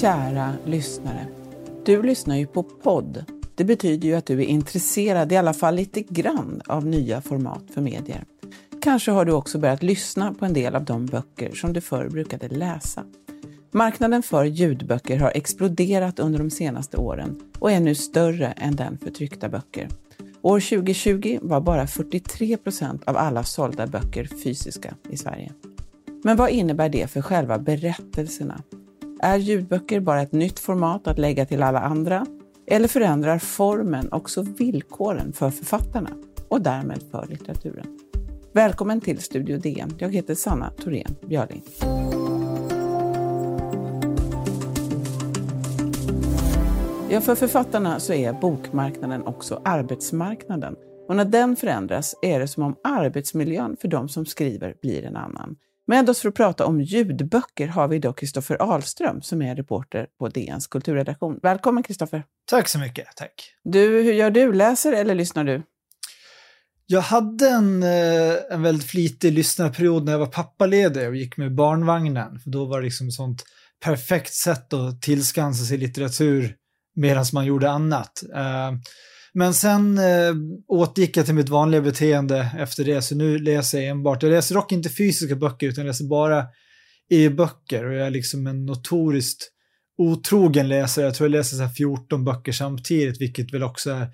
Kära lyssnare. Du lyssnar ju på podd. Det betyder ju att du är intresserad i alla fall lite grann av nya format för medier. Kanske har du också börjat lyssna på en del av de böcker som du förr brukade läsa. Marknaden för ljudböcker har exploderat under de senaste åren och är nu större än den för tryckta böcker. År 2020 var bara 43 procent av alla sålda böcker fysiska i Sverige. Men vad innebär det för själva berättelserna? Är ljudböcker bara ett nytt format att lägga till alla andra? Eller förändrar formen också villkoren för författarna och därmed för litteraturen? Välkommen till Studio DN. Jag heter Sanna Thorén Björling. Ja, för författarna så är bokmarknaden också arbetsmarknaden. Och när den förändras är det som om arbetsmiljön för de som skriver blir en annan. Med oss för att prata om ljudböcker har vi idag Kristoffer Ahlström som är reporter på DNs kulturredaktion. Välkommen Kristoffer! Tack så mycket, tack. Du, hur gör du? Läser eller lyssnar du? Jag hade en, eh, en väldigt flitig lyssnarperiod när jag var pappaledig och gick med barnvagnen. För då var det liksom ett sånt perfekt sätt att tillskansa sig litteratur medan man gjorde annat. Men sen eh, återgick jag till mitt vanliga beteende efter det, så nu läser jag enbart, jag läser dock inte fysiska böcker utan jag läser bara e-böcker och jag är liksom en notoriskt otrogen läsare. Jag tror jag läser så 14 böcker samtidigt, vilket väl också är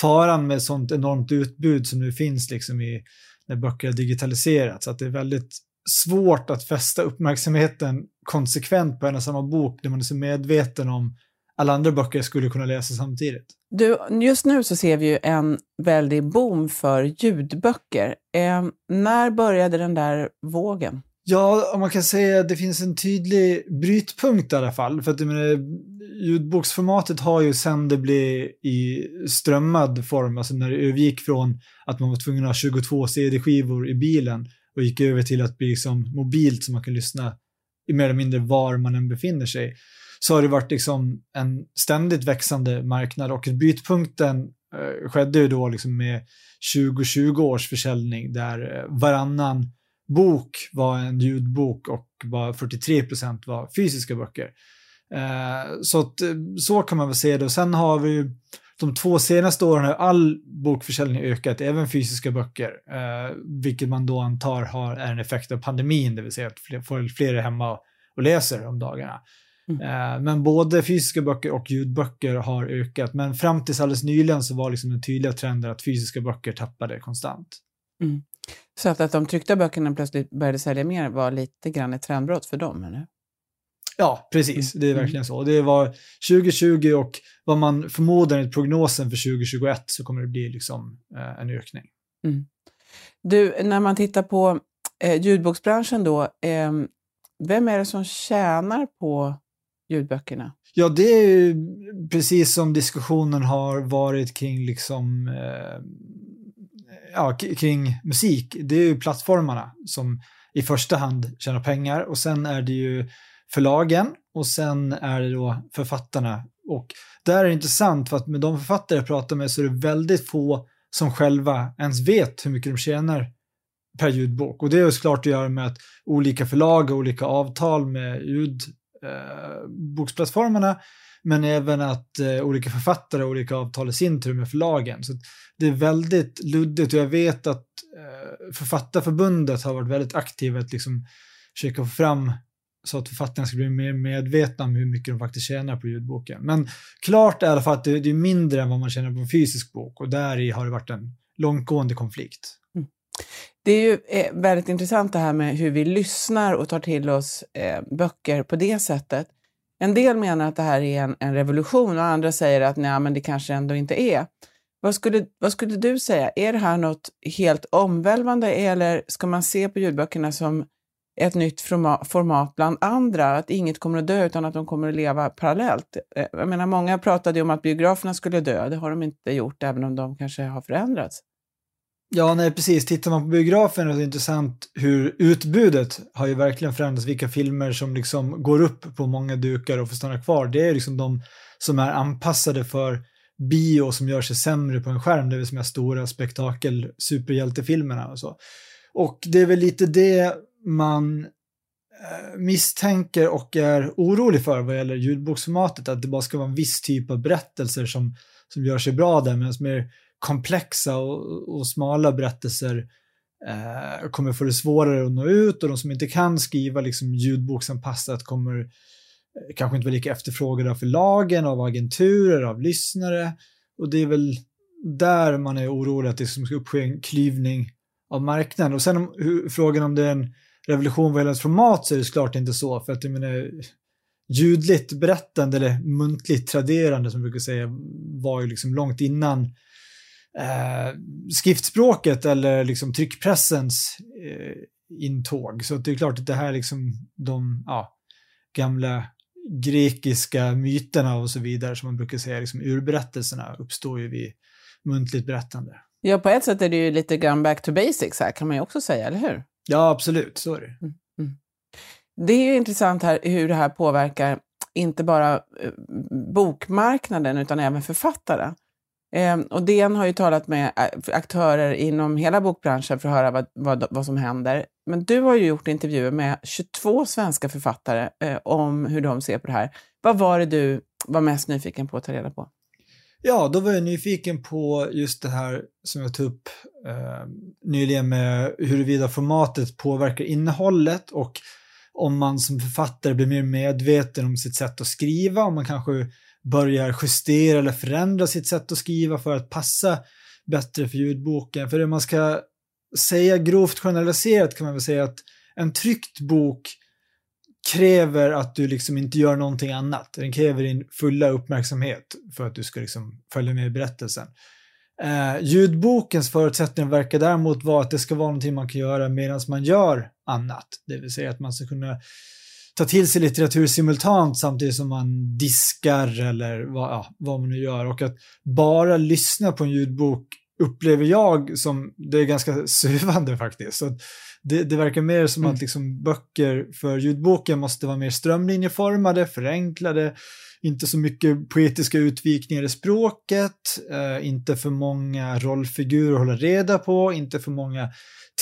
faran med sånt enormt utbud som nu finns liksom i, när böcker har digitaliserats. Att det är väldigt svårt att fästa uppmärksamheten konsekvent på en och samma bok när man är så medveten om alla andra böcker jag skulle kunna läsa samtidigt. Du, just nu så ser vi ju en väldig boom för ljudböcker. Eh, när började den där vågen? Ja, om man kan säga att det finns en tydlig brytpunkt i alla fall. För att menar, ljudboksformatet har ju sen det blev i strömmad form, alltså när det övergick från att man var tvungen att ha 22 CD-skivor i bilen och gick över till att bli liksom mobilt så man kan lyssna i mer eller mindre var man än befinner sig så har det varit liksom en ständigt växande marknad och brytpunkten eh, skedde ju då liksom med 2020 års försäljning där eh, varannan bok var en ljudbok och bara 43 procent var fysiska böcker. Eh, så, att, eh, så kan man väl se det. Och sen har vi ju de två senaste åren har all bokförsäljning ökat, även fysiska böcker, eh, vilket man då antar har, är en effekt av pandemin, det vill säga att fler, fler är hemma och läser om dagarna. Mm. Eh, men både fysiska böcker och ljudböcker har ökat. Men fram tills alldeles nyligen så var liksom den tydliga trenden att fysiska böcker tappade konstant. Mm. Så att, att de tryckta böckerna plötsligt började sälja mer var lite grann ett trendbrott för dem, eller? Ja, precis. Det är mm. verkligen så. Det var 2020 och vad man förmodar enligt prognosen för 2021 så kommer det bli liksom, eh, en ökning. Mm. Du, när man tittar på eh, ljudboksbranschen då, eh, vem är det som tjänar på ljudböckerna? Ja, det är ju precis som diskussionen har varit kring liksom eh, ja, kring musik. Det är ju plattformarna som i första hand tjänar pengar och sen är det ju förlagen och sen är det då författarna. Och där är det intressant för att med de författare jag pratar med så är det väldigt få som själva ens vet hur mycket de tjänar per ljudbok. Och det är ju såklart att göra med att olika förlag och olika avtal med ljud eh, boksplattformarna, men även att eh, olika författare har olika avtal i sin tur med förlagen. Så det är väldigt luddigt och jag vet att eh, Författarförbundet har varit väldigt aktiva att liksom försöka få fram så att författarna ska bli mer medvetna om hur mycket de faktiskt tjänar på ljudboken. Men klart är i alla fall att det, det är mindre än vad man tjänar på en fysisk bok och där har det varit en långtgående konflikt. Mm. Det är ju eh, väldigt intressant det här med hur vi lyssnar och tar till oss eh, böcker på det sättet. En del menar att det här är en, en revolution och andra säger att nej, men det kanske ändå inte är. Vad skulle, vad skulle du säga? Är det här något helt omvälvande eller ska man se på ljudböckerna som ett nytt format bland andra? Att inget kommer att dö utan att de kommer att leva parallellt? Eh, jag menar, många pratade ju om att biograferna skulle dö. Det har de inte gjort, även om de kanske har förändrats. Ja, nej precis. Tittar man på biografen är det intressant hur utbudet har ju verkligen förändrats. Vilka filmer som liksom går upp på många dukar och får stanna kvar. Det är liksom de som är anpassade för bio som gör sig sämre på en skärm. Det vill säga stora spektakel, superhjältefilmerna och så. Och det är väl lite det man eh, misstänker och är orolig för vad gäller ljudboksformatet, att det bara ska vara en viss typ av berättelser som, som gör sig bra där, medan mer komplexa och, och smala berättelser eh, kommer få det svårare att nå ut och de som inte kan skriva liksom ljudboksanpassat kommer eh, kanske inte vara lika efterfrågade av förlagen, av agenturer, av lyssnare. Och det är väl där man är orolig att det ska uppske en klyvning av marknaden. Och sen om, hur, frågan om det är en revolution vad gäller format så är det såklart inte så. För att jag menar, ljudligt berättande eller muntligt traderande som vi brukar säga var ju liksom långt innan eh, skriftspråket eller liksom tryckpressens eh, intåg. Så det är klart att det här liksom de ja, gamla grekiska myterna och så vidare som man brukar säga, liksom urberättelserna uppstår ju vid muntligt berättande. Ja, på ett sätt är det ju lite grann back to basics här kan man ju också säga, eller hur? Ja, absolut, så är det. Mm, mm. Det är ju intressant här hur det här påverkar inte bara eh, bokmarknaden utan även författare. Eh, och DN har ju talat med äh, aktörer inom hela bokbranschen för att höra vad, vad, vad som händer. Men du har ju gjort intervjuer med 22 svenska författare eh, om hur de ser på det här. Vad var det du var mest nyfiken på att ta reda på? Ja, då var jag nyfiken på just det här som jag tog upp eh, nyligen med huruvida formatet påverkar innehållet och om man som författare blir mer medveten om sitt sätt att skriva, om man kanske börjar justera eller förändra sitt sätt att skriva för att passa bättre för ljudboken. För det man ska säga grovt generaliserat kan man väl säga att en tryckt bok kräver att du liksom inte gör någonting annat. Den kräver din fulla uppmärksamhet för att du ska liksom följa med i berättelsen. Eh, ljudbokens förutsättning verkar däremot vara att det ska vara någonting man kan göra medan man gör annat. Det vill säga att man ska kunna ta till sig litteratur simultant samtidigt som man diskar eller vad, ja, vad man nu gör. Och att bara lyssna på en ljudbok upplever jag som, det är ganska sövande faktiskt. Så det, det verkar mer som mm. att liksom böcker för ljudboken måste vara mer strömlinjeformade, förenklade, inte så mycket poetiska utvikningar i språket, eh, inte för många rollfigurer att hålla reda på, inte för många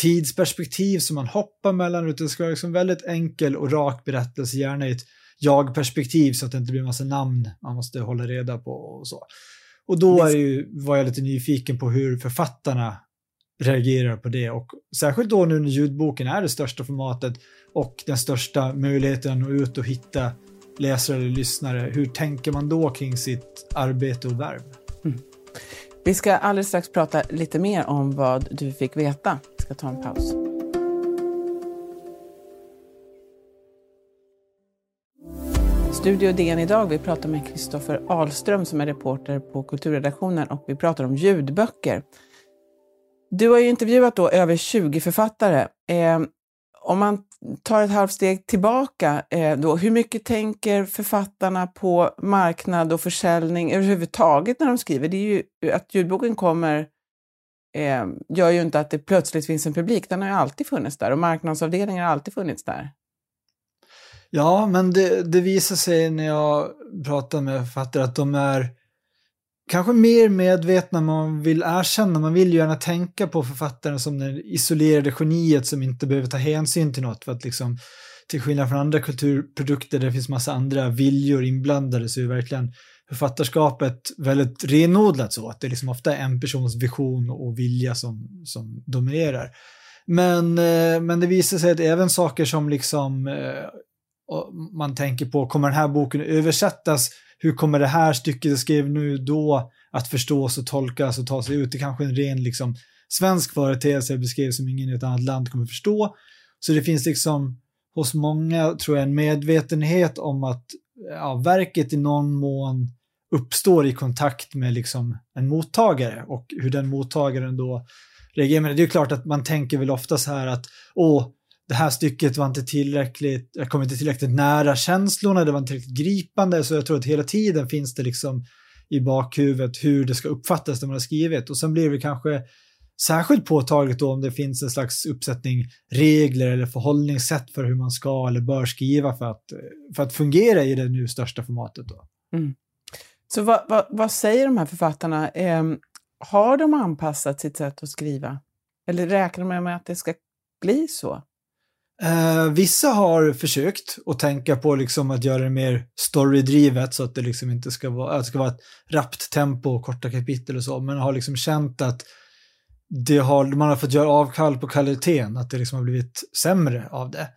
tidsperspektiv som man hoppar mellan, utan det ska vara liksom väldigt enkel och rak berättelse, gärna i ett jag-perspektiv så att det inte blir massa namn man måste hålla reda på och så. Och då är ju, var jag lite nyfiken på hur författarna reagerar på det och särskilt då nu när ljudboken är det största formatet och den största möjligheten att nå ut och hitta läsare eller lyssnare. Hur tänker man då kring sitt arbete och värv? Mm. Vi ska alldeles strax prata lite mer om vad du fick veta. Vi ska ta en paus. Studio DN idag. Vi pratar med Kristoffer Ahlström som är reporter på kulturredaktionen och vi pratar om ljudböcker. Du har ju intervjuat då över 20 författare. Eh, om man tar ett halvt steg tillbaka, eh, då, hur mycket tänker författarna på marknad och försäljning överhuvudtaget när de skriver? Det är ju att ljudboken kommer eh, gör ju inte att det plötsligt finns en publik. Den har ju alltid funnits där och marknadsavdelningen har alltid funnits där. Ja, men det, det visar sig när jag pratar med författare att de är kanske mer medvetna man vill erkänna. Man vill ju gärna tänka på författaren som det isolerade geniet som inte behöver ta hänsyn till något för att liksom till skillnad från andra kulturprodukter där det finns massa andra viljor inblandade så är verkligen författarskapet väldigt renodlat så att det liksom ofta är en persons vision och vilja som, som dominerar. Men, eh, men det visar sig att även saker som liksom eh, man tänker på, kommer den här boken översättas hur kommer det här stycket jag skrev nu då att förstås och tolkas och ta sig ut? Det är kanske en ren liksom, svensk företeelse jag beskrev som ingen i ett annat land kommer förstå. Så det finns liksom hos många, tror jag, en medvetenhet om att ja, verket i någon mån uppstår i kontakt med liksom en mottagare och hur den mottagaren då reagerar. Men det är klart att man tänker väl ofta så här att åh, det här stycket var inte tillräckligt, jag kom inte tillräckligt nära känslorna, det var inte tillräckligt gripande, så jag tror att hela tiden finns det liksom i bakhuvudet hur det ska uppfattas när man har skrivit. Och sen blir det kanske särskilt påtagligt då om det finns en slags uppsättning regler eller förhållningssätt för hur man ska eller bör skriva för att, för att fungera i det nu största formatet. Då. Mm. Så vad, vad, vad, säger de här författarna? Eh, har de anpassat sitt sätt att skriva? Eller räknar de med att det ska bli så? Eh, vissa har försökt att tänka på liksom att göra det mer storydrivet så att det liksom inte ska vara, att det ska vara ett rappt tempo och korta kapitel och så, men har liksom känt att det har, man har fått göra avkall på kvaliteten, att det liksom har blivit sämre av det.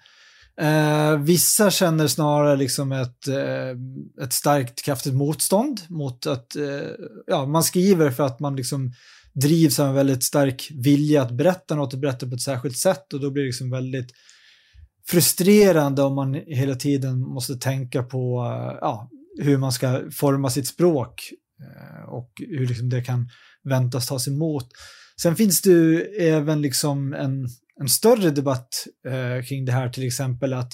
Eh, vissa känner snarare liksom ett, eh, ett starkt kraftigt motstånd mot att eh, ja, man skriver för att man liksom drivs av en väldigt stark vilja att berätta något och berätta på ett särskilt sätt och då blir det liksom väldigt frustrerande om man hela tiden måste tänka på eh, ja, hur man ska forma sitt språk eh, och hur liksom det kan väntas tas emot. Sen finns det ju även liksom en, en större debatt eh, kring det här, till exempel att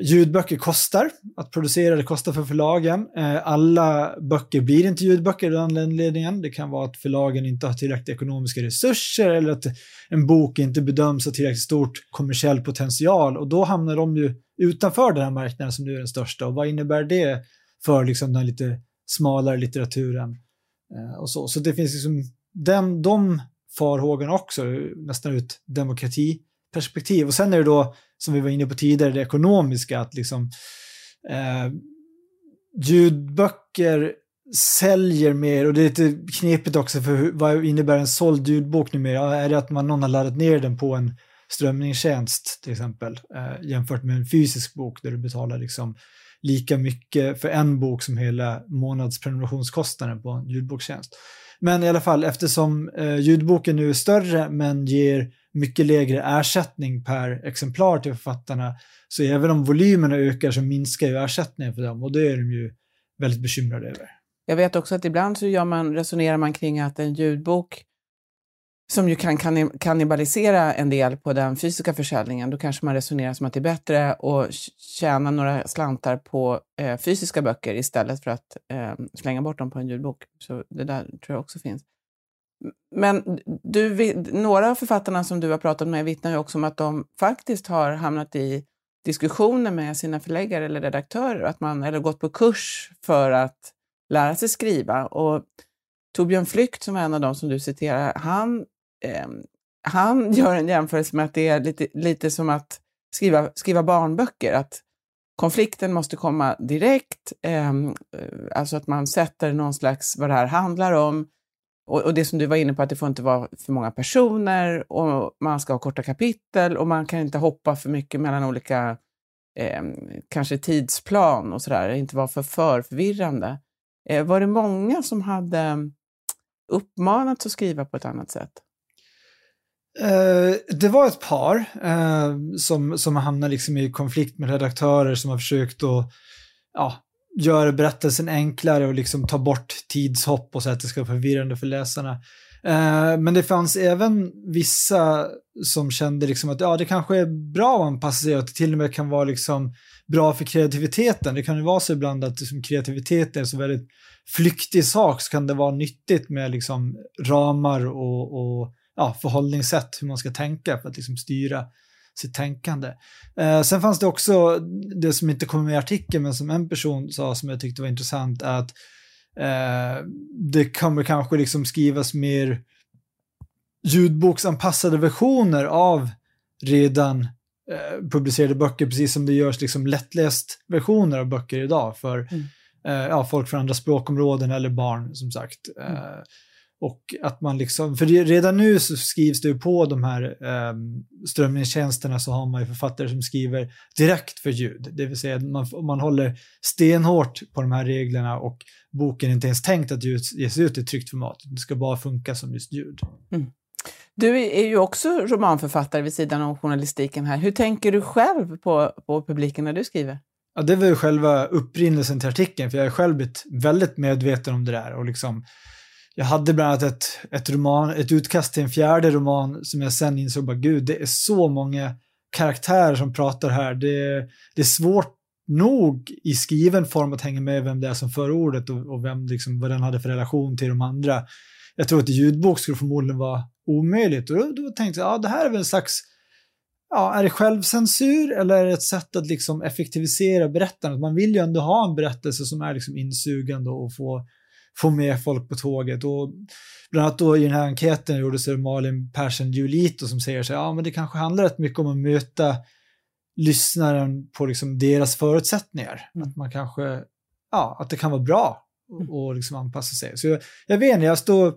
Ljudböcker kostar att producera, det kostar för förlagen. Eh, alla böcker blir inte ljudböcker av den anledningen. Det kan vara att förlagen inte har tillräckligt ekonomiska resurser eller att en bok inte bedöms ha tillräckligt stort kommersiell potential och då hamnar de ju utanför den här marknaden som nu är den största. Och vad innebär det för liksom den lite smalare litteraturen eh, och så. Så det finns liksom den, de farhågorna också, nästan ur ett perspektiv. Och sen är det då som vi var inne på tidigare, det ekonomiska, att liksom eh, ljudböcker säljer mer och det är lite knepigt också för hur, vad innebär en såld ljudbok numera? Är det att man, någon har laddat ner den på en strömningstjänst till exempel eh, jämfört med en fysisk bok där du betalar liksom lika mycket för en bok som hela månadsprenumerationskostnaden på en ljudbokstjänst. Men i alla fall eftersom eh, ljudboken nu är större men ger mycket lägre ersättning per exemplar till författarna. Så även om volymerna ökar så minskar ju ersättningen för dem och det är de ju väldigt bekymrade över. Jag vet också att ibland så gör man, resonerar man kring att en ljudbok som ju kan kannibalisera en del på den fysiska försäljningen, då kanske man resonerar som att det är bättre att tjäna några slantar på eh, fysiska böcker istället för att eh, slänga bort dem på en ljudbok. Så det där tror jag också finns. Men du, några av författarna som du har pratat med vittnar ju också om att de faktiskt har hamnat i diskussioner med sina förläggare eller redaktörer, att man, eller gått på kurs för att lära sig skriva. Och Torbjörn Flykt, som är en av dem som du citerar, han, eh, han gör en jämförelse med att det är lite, lite som att skriva, skriva barnböcker, att konflikten måste komma direkt, ehm, eh, alltså att man sätter någon slags, vad det här handlar om, och, och, det som du var inne på, att det får inte vara för många personer och man ska ha korta kapitel och man kan inte hoppa för mycket mellan olika, eh, kanske tidsplan och sådär, inte vara för, för förvirrande. Eh, var det många som hade ehm, uppmanats att skriva på ett annat sätt? Uh, det var ett par uh, som, som hamnade liksom i konflikt med redaktörer som har försökt att ja, gör berättelsen enklare och liksom tar bort tidshopp och så att det ska vara förvirrande för läsarna. Eh, men det fanns även vissa som kände liksom att ja, det kanske är bra att anpassa sig och att det till och med kan vara liksom bra för kreativiteten. Det kan ju vara så ibland att liksom kreativitet är en så väldigt flyktig sak så kan det vara nyttigt med liksom ramar och, och ja, förhållningssätt, hur man ska tänka för att liksom styra sitt tänkande. Eh, sen fanns det också det som inte kommer med i artikeln, men som en person sa som jag tyckte var intressant, att eh, det kommer kanske liksom skrivas mer ljudboksanpassade versioner av redan eh, publicerade böcker, precis som det görs liksom lättläst versioner av böcker idag för mm. eh, ja, folk från andra språkområden eller barn, som sagt. Mm. Och att man liksom, för redan nu så skrivs det ju på de här eh, strömningstjänsterna så har man ju författare som skriver direkt för ljud. Det vill säga man, man håller stenhårt på de här reglerna och boken är inte ens tänkt att ges ut i tryckt format. Det ska bara funka som just ljud. Mm. Du är ju också romanförfattare vid sidan av journalistiken här. Hur tänker du själv på, på publiken när du skriver? Ja, det var ju själva upprinnelsen till artikeln, för jag är själv blivit väldigt medveten om det där och liksom jag hade bland annat ett, ett, roman, ett utkast till en fjärde roman som jag sen insåg bara gud, det är så många karaktärer som pratar här. Det, det är svårt nog i skriven form att hänga med vem det är som för ordet och, och vem, liksom, vad den hade för relation till de andra. Jag tror att i ljudbok skulle förmodligen vara omöjligt och då, då tänkte jag, ja det här är väl en slags Ja, är det självcensur eller är det ett sätt att liksom effektivisera berättandet? Man vill ju ändå ha en berättelse som är liksom insugande och få få med folk på tåget. Och bland annat då i den här enkäten gjordes det Malin Persson Julito som säger så här, ja men det kanske handlar rätt mycket om att möta lyssnaren på liksom deras förutsättningar. Mm. Att man kanske, ja, att det kan vara bra Mm. och, och liksom anpassa sig. Så jag, jag vet inte, jag står,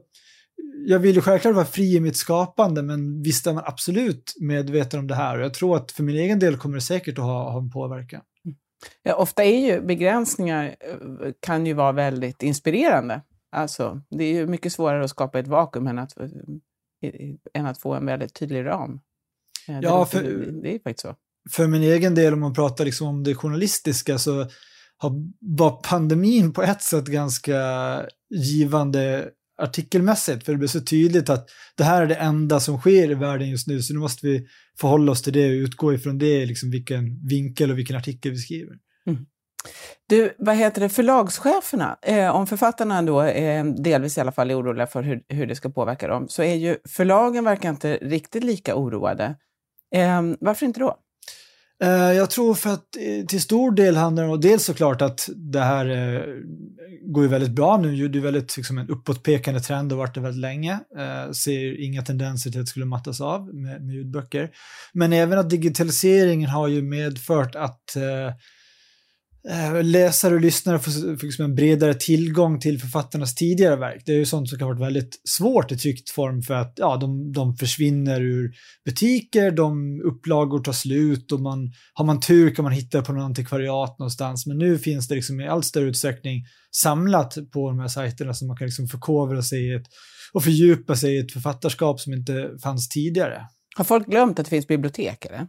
jag vill ju självklart vara fri i mitt skapande, men visst är man absolut medveten om det här. Och jag tror att för min egen del kommer det säkert att ha, ha en påverkan. Ja, ofta är ju begränsningar eh, kan ju vara väldigt inspirerande. Alltså, det är ju mycket svårare att skapa ett vakuum än att, eh, än att få en väldigt tydlig ram. Eh, Det, Ja, för- det, det är faktiskt så. För min egen del, om man pratar liksom om det journalistiska, så har, var pandemin på ett sätt ganska givande artikelmässigt, för det blir så tydligt att det här är det enda som sker i världen just nu, så nu måste vi förhålla oss till det och utgå ifrån det, liksom vilken vinkel och vilken artikel vi skriver. Mm. Du, vad heter det, förlagscheferna, eh, om författarna då eh, delvis i alla fall är oroliga för hur, hur det ska påverka dem, så är ju förlagen verkar inte riktigt lika oroade. Eh, varför inte då? Eh, jag tror för att eh, till stor del handlar det om, dels såklart att det här eh, går ju väldigt bra nu, det är väldigt liksom en uppåtpekande trend och varit det väldigt länge. Ser inga tendenser till att det skulle mattas av med, med ljudböcker. Men även att digitaliseringen har ju medfört att eh, Eh, läsare och lyssnare får, får liksom en bredare tillgång till författarnas tidigare verk. Det är ju sånt som kan ha varit väldigt svårt i tryckt form för att ja, de, de försvinner ur butiker, de upplagor tar slut och man, har man tur kan man hitta på någon antikvariat någonstans. Men nu finns det liksom i allt större utsträckning samlat på de här sajterna så man kan liksom förkovra sig i ett, och fördjupa sig i ett författarskap som inte fanns tidigare. Har folk glömt att det finns bibliotek? Eller?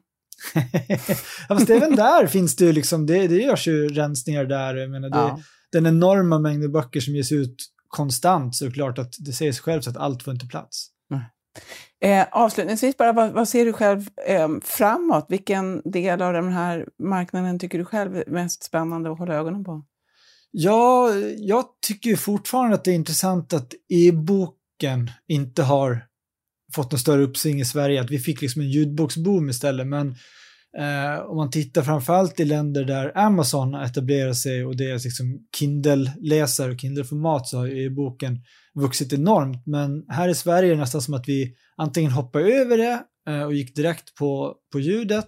ja, fast även där finns det ju liksom, det, det görs ju rensningar där. Jag menar, det, Ja. Den enorma mängden böcker som ges ut konstant så är det klart att det säger sig självt att allt får inte plats. Eh, avslutningsvis bara, vad, vad ser du själv eh, framåt? Vilken del av den här marknaden tycker du själv är mest spännande att hålla ögonen på? Ja, jag tycker fortfarande att det är intressant att e-boken inte har fått en större uppsving i Sverige, att vi fick liksom en ljudboksboom istället, men eh, om man tittar framförallt i länder där Amazon etablerar sig och deras liksom Kindle-läsare och Kindle-format så har ju boken vuxit enormt, men här i Sverige är det nästan som att vi antingen hoppar över det eh, och gick direkt på, på ljudet,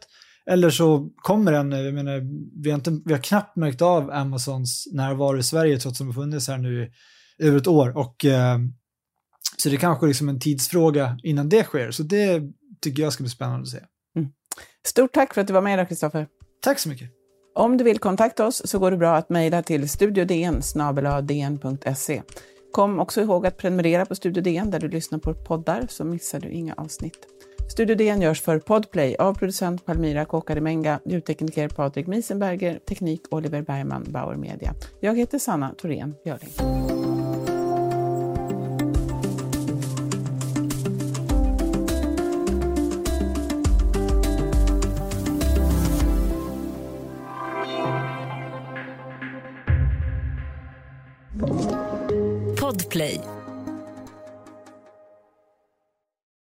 eller så kommer den, jag menar, vi har, inte, vi har knappt märkt av Amazons närvaro i Sverige trots att de har funnits här nu i över ett år. Och, eh, så det är kanske liksom en tidsfråga innan det sker. Så det tycker jag ska bli spännande att se. Stort tack för att du var med idag, Kristoffer. Tack så mycket. Om du vill kontakta oss så går det bra att mejla till studiodn dn.se. Kom också ihåg att prenumerera på Studio DN där du lyssnar på poddar så missar du inga avsnitt. Studio DN görs för Podplay av producent Palmira Kokarimenga, ljudtekniker Patrik Miesenberger, teknik Oliver Bergman, Bauer Media. Jag heter Sanna Thorén Björling.